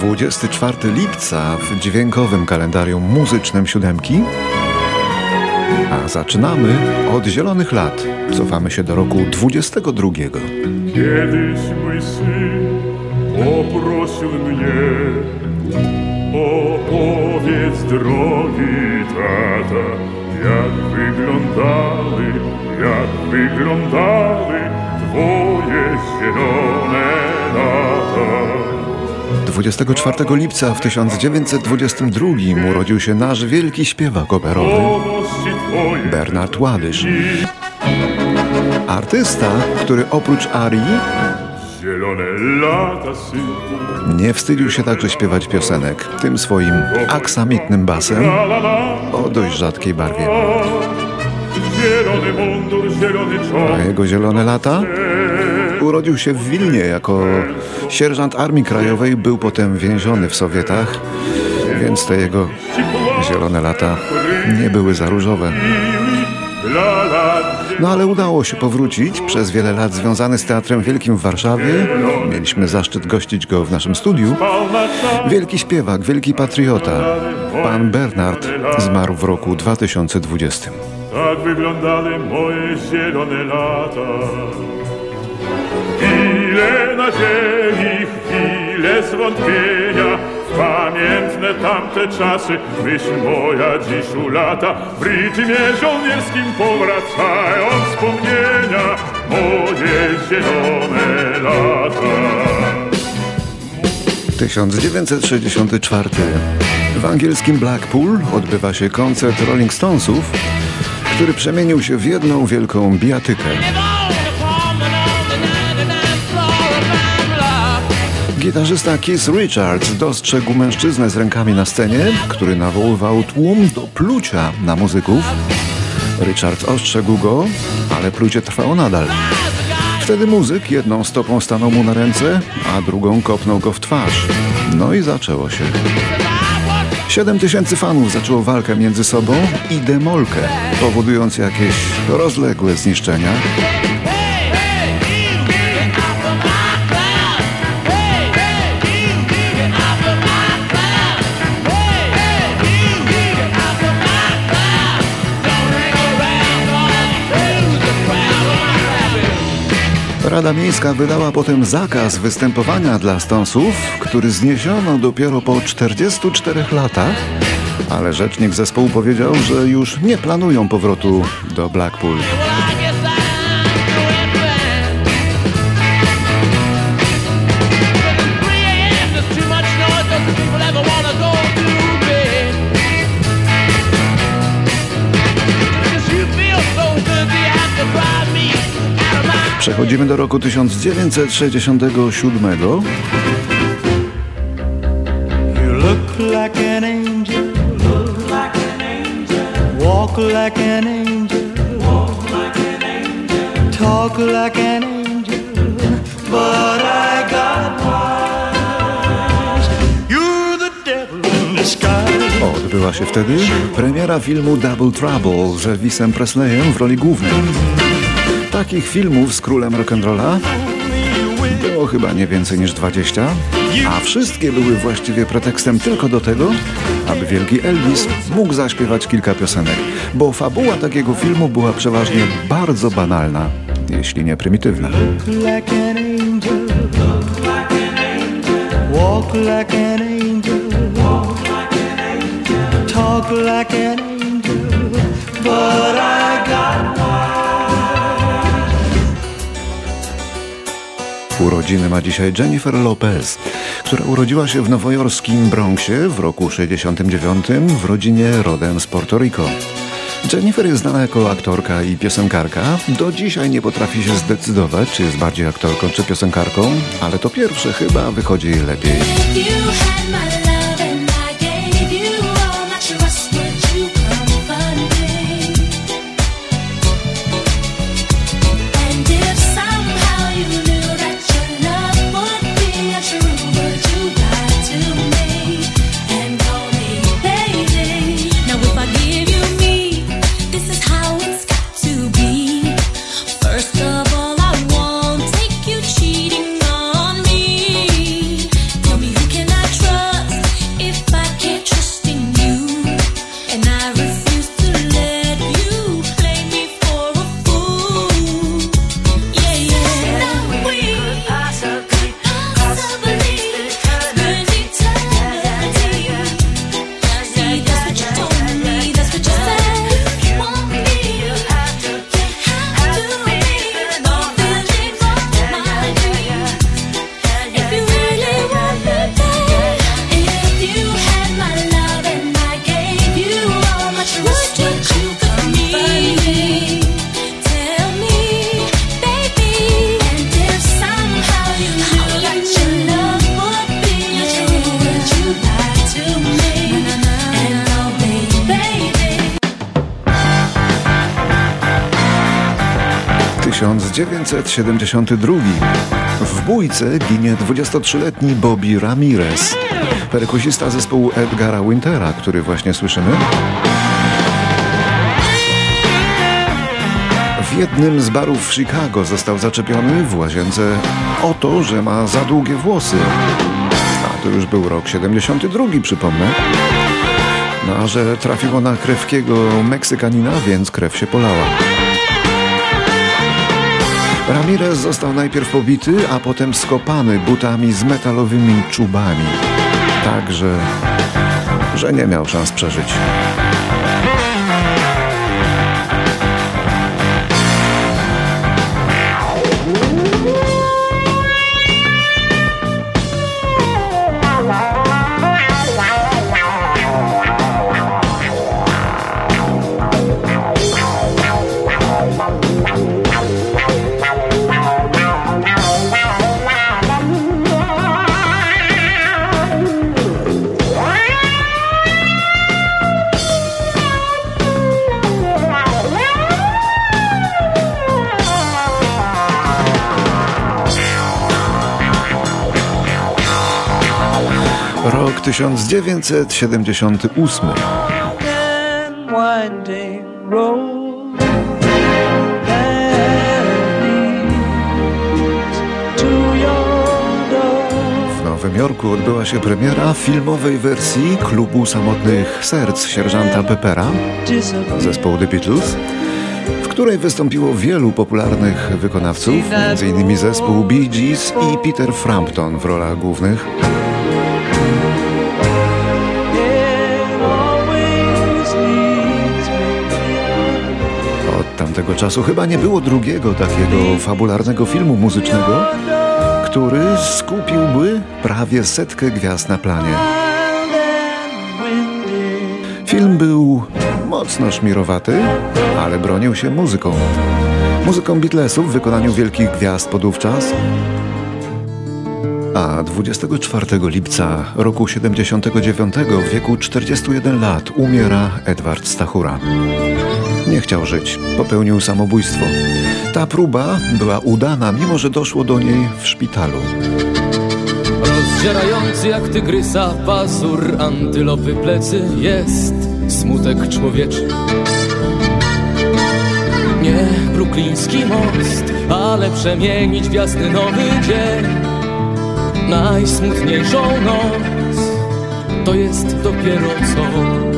24 lipca w dźwiękowym kalendarium muzycznym siódemki. A zaczynamy od zielonych lat. Cofamy się do roku 22. Kiedyś mój syn poprosił mnie Opowiedz drogi tata Jak wyglądały, jak wyglądały Twoje zielone lata 24 lipca w 1922 urodził się nasz wielki śpiewak operowy Bernard Ładysz. Artysta, który oprócz arii nie wstydził się także śpiewać piosenek tym swoim aksamitnym basem o dość rzadkiej barwie. A jego zielone lata? Urodził się w Wilnie jako sierżant Armii Krajowej, był potem więziony w Sowietach, więc te jego zielone lata nie były za różowe. No ale udało się powrócić, przez wiele lat związany z Teatrem Wielkim w Warszawie. Mieliśmy zaszczyt gościć go w naszym studiu. Wielki śpiewak, wielki patriota. Pan Bernard zmarł w roku 2020. Tak wyglądały moje zielone lata. Chwile nadziei, chwile zwątpienia, pamiętne tamte czasy, myśl moja dziś ulata. W rytmie żołnierskim powracają wspomnienia, moje zielone lata. 1964. W angielskim Blackpool odbywa się koncert Rolling Stonesów, który przemienił się w jedną wielką bijatykę. Gitarzysta Keith Richards dostrzegł mężczyznę z rękami na scenie, który nawoływał tłum do plucia na muzyków. Richards ostrzegł go, ale plucie trwało nadal. Wtedy muzyk jedną stopą stanął mu na ręce, a drugą kopnął go w twarz. No i zaczęło się. Siedem tysięcy fanów zaczęło walkę między sobą i demolkę, powodując jakieś rozległe zniszczenia. Rada Miejska wydała potem zakaz występowania dla Stonsów, który zniesiono dopiero po 44 latach, ale rzecznik zespołu powiedział, że już nie planują powrotu do Blackpool. Przechodzimy do roku 1967. You look like an angel. Look like an angel. Walk like an angel. Walk like an angel. Talk like an angel. But I got wise. You're the devil in disguise. Odbyła się wtedy premiera filmu Double Trouble z Elvisem Presleyem w roli głównej. Takich filmów z królem rock'n'rolla? Było chyba nie więcej niż 20, a wszystkie były właściwie pretekstem tylko do tego, aby wielki Elvis mógł zaśpiewać kilka piosenek, bo fabuła takiego filmu była przeważnie bardzo banalna, jeśli nie prymitywna. Like an angel. But I Urodziny ma dzisiaj Jennifer Lopez, która urodziła się w nowojorskim Bronxie w roku 69 w rodzinie rodem z Porto Rico. Jennifer jest znana jako aktorka i piosenkarka. Do dzisiaj nie potrafi się zdecydować, czy jest bardziej aktorką czy piosenkarką, ale to pierwsze chyba wychodzi jej lepiej. 1972. W bójce ginie 23-letni Bobby Ramirez, perkusista zespołu Edgara Wintera, który właśnie słyszymy. W jednym z barów w Chicago został zaczepiony w łazience o to, że ma za długie włosy. A to już był rok 72, przypomnę. No a że trafiło na krewkiego Meksykanina, więc krew się polała. Ramirez został najpierw pobity, a potem skopany butami z metalowymi czubami. Tak, że, że nie miał szans przeżyć. 1978. W Nowym Jorku odbyła się premiera filmowej wersji klubu samotnych serc sierżanta Pepera zespołu The Beatles w której wystąpiło wielu popularnych wykonawców, m.in. zespół Bee Gees i Peter Frampton w rolach głównych. Tamtego czasu chyba nie było drugiego takiego fabularnego filmu muzycznego, który skupiłby prawie setkę gwiazd na planie. Film był mocno szmirowaty, ale bronił się muzyką. Muzyką Beatlesów w wykonaniu wielkich gwiazd podówczas. A 24 lipca roku 79 w wieku 41 lat umiera Edward Stachura. Nie chciał żyć, popełnił samobójstwo. Ta próba była udana, mimo że doszło do niej w szpitalu. Rozdzierający jak tygrysa pazur antylopy plecy jest smutek człowieczy. Nie brukliński most, ale przemienić w jasny nowy dzień. Najsmutniejszą noc to jest dopiero coś.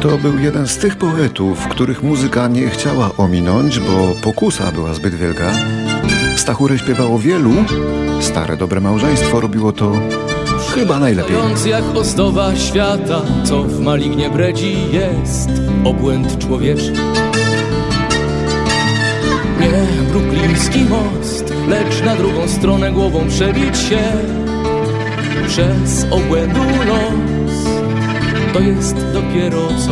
To był jeden z tych poetów, których muzyka nie chciała ominąć, bo pokusa była zbyt wielka. Stachurę śpiewało wielu, stare dobre małżeństwo robiło to chyba najlepiej. Jak ozdoba świata, co w malignie bredzi jest obłęd człowieczy. Nie brukliński most, lecz na drugą stronę głową przebić się przez obłędu los. To jest dopiero coś.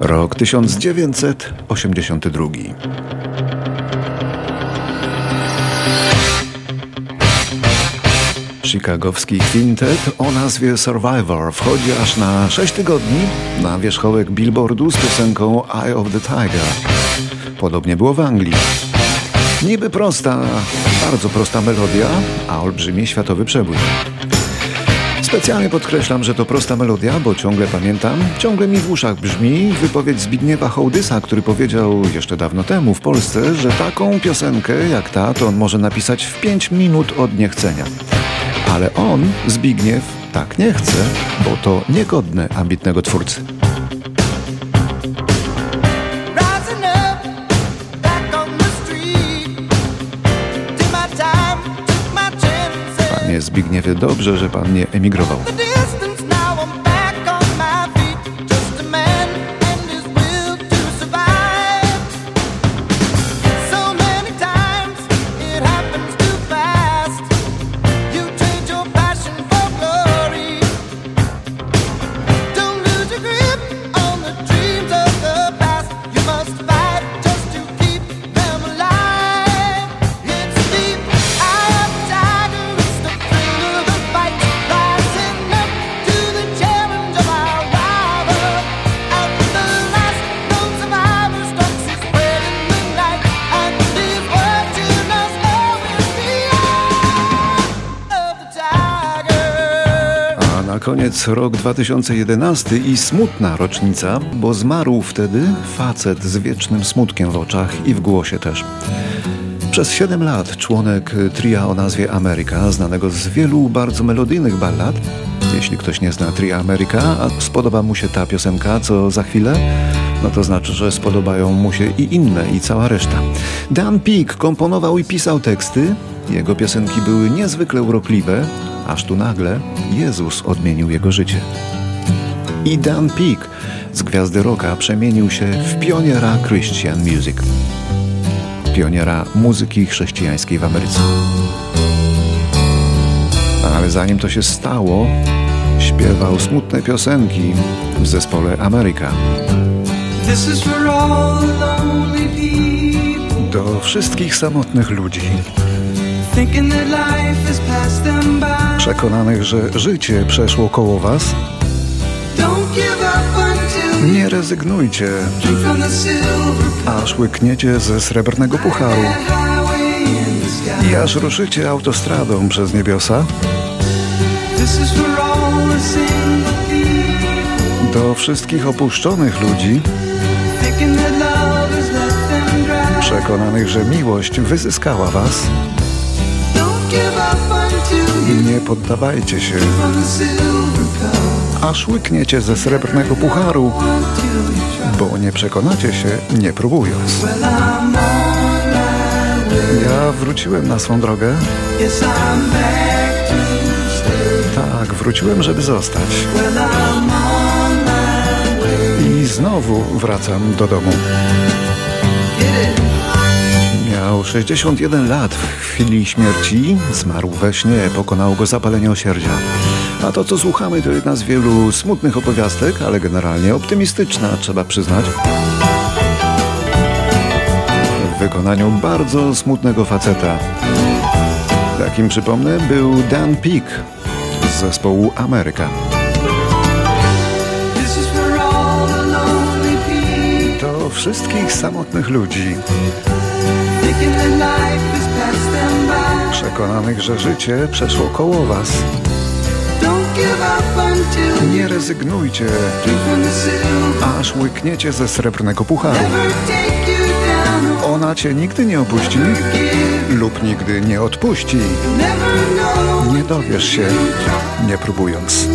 Rok 1982. Chicagowski kwintet o nazwie Survivor wchodzi aż na 6 tygodni na wierzchołek billboardu z piosenką Eye of the Tiger. Podobnie było w Anglii. Niby prosta, bardzo prosta melodia, a olbrzymi światowy przebój. Specjalnie podkreślam, że to prosta melodia, bo ciągle pamiętam, ciągle mi w uszach brzmi wypowiedź Zbigniewa Hołdysa, który powiedział jeszcze dawno temu w Polsce, że taką piosenkę jak ta to on może napisać w 5 minut od niechcenia. Ale on, Zbigniew, tak nie chce, bo to niegodne ambitnego twórcy. Zbigniewie, dobrze, że pan nie emigrował. Koniec rok 2011 i smutna rocznica, bo zmarł wtedy facet z wiecznym smutkiem w oczach i w głosie też. Przez 7 lat członek tria o nazwie Ameryka, znanego z wielu bardzo melodyjnych ballad. Jeśli ktoś nie zna tria Ameryka, a spodoba mu się ta piosenka, co za chwilę, no to znaczy, że spodobają mu się i inne, i cała reszta. Dan Peake komponował i pisał teksty. Jego piosenki były niezwykle urokliwe, aż tu nagle Jezus odmienił jego życie. I Dan Peake z gwiazdy rocka przemienił się w pioniera Christian Music. Pioniera muzyki chrześcijańskiej w Ameryce. Ale zanim to się stało, śpiewał smutne piosenki w zespole Ameryka. Do wszystkich samotnych ludzi, przekonanych, że życie przeszło koło was, rezygnujcie, aż łykniecie ze srebrnego pucharu. I aż ruszycie autostradą przez niebiosa. Do wszystkich opuszczonych ludzi, przekonanych, że miłość wyzyskała was, nie poddawajcie się, aż łykniecie ze srebrnego pucharu, bo nie przekonacie się, nie próbując. Ja wróciłem na swą drogę. Tak, wróciłem, żeby zostać. I znowu wracam do domu. Miał 61 lat w chwili śmierci, zmarł we śnie, pokonał go zapalenie osierdzia. A to, co słuchamy, to jedna z wielu smutnych opowiastek, ale generalnie optymistyczna, trzeba przyznać. W wykonaniu bardzo smutnego faceta. Takim, przypomnę, był Dan Peake z zespołu Ameryka. Do wszystkich samotnych ludzi, przekonanych, że życie przeszło koło was. Nie rezygnujcie, aż łykniecie ze srebrnego pucharu. Ona cię nigdy nie opuści lub nigdy nie odpuści. Nie dowiesz się, nie próbując.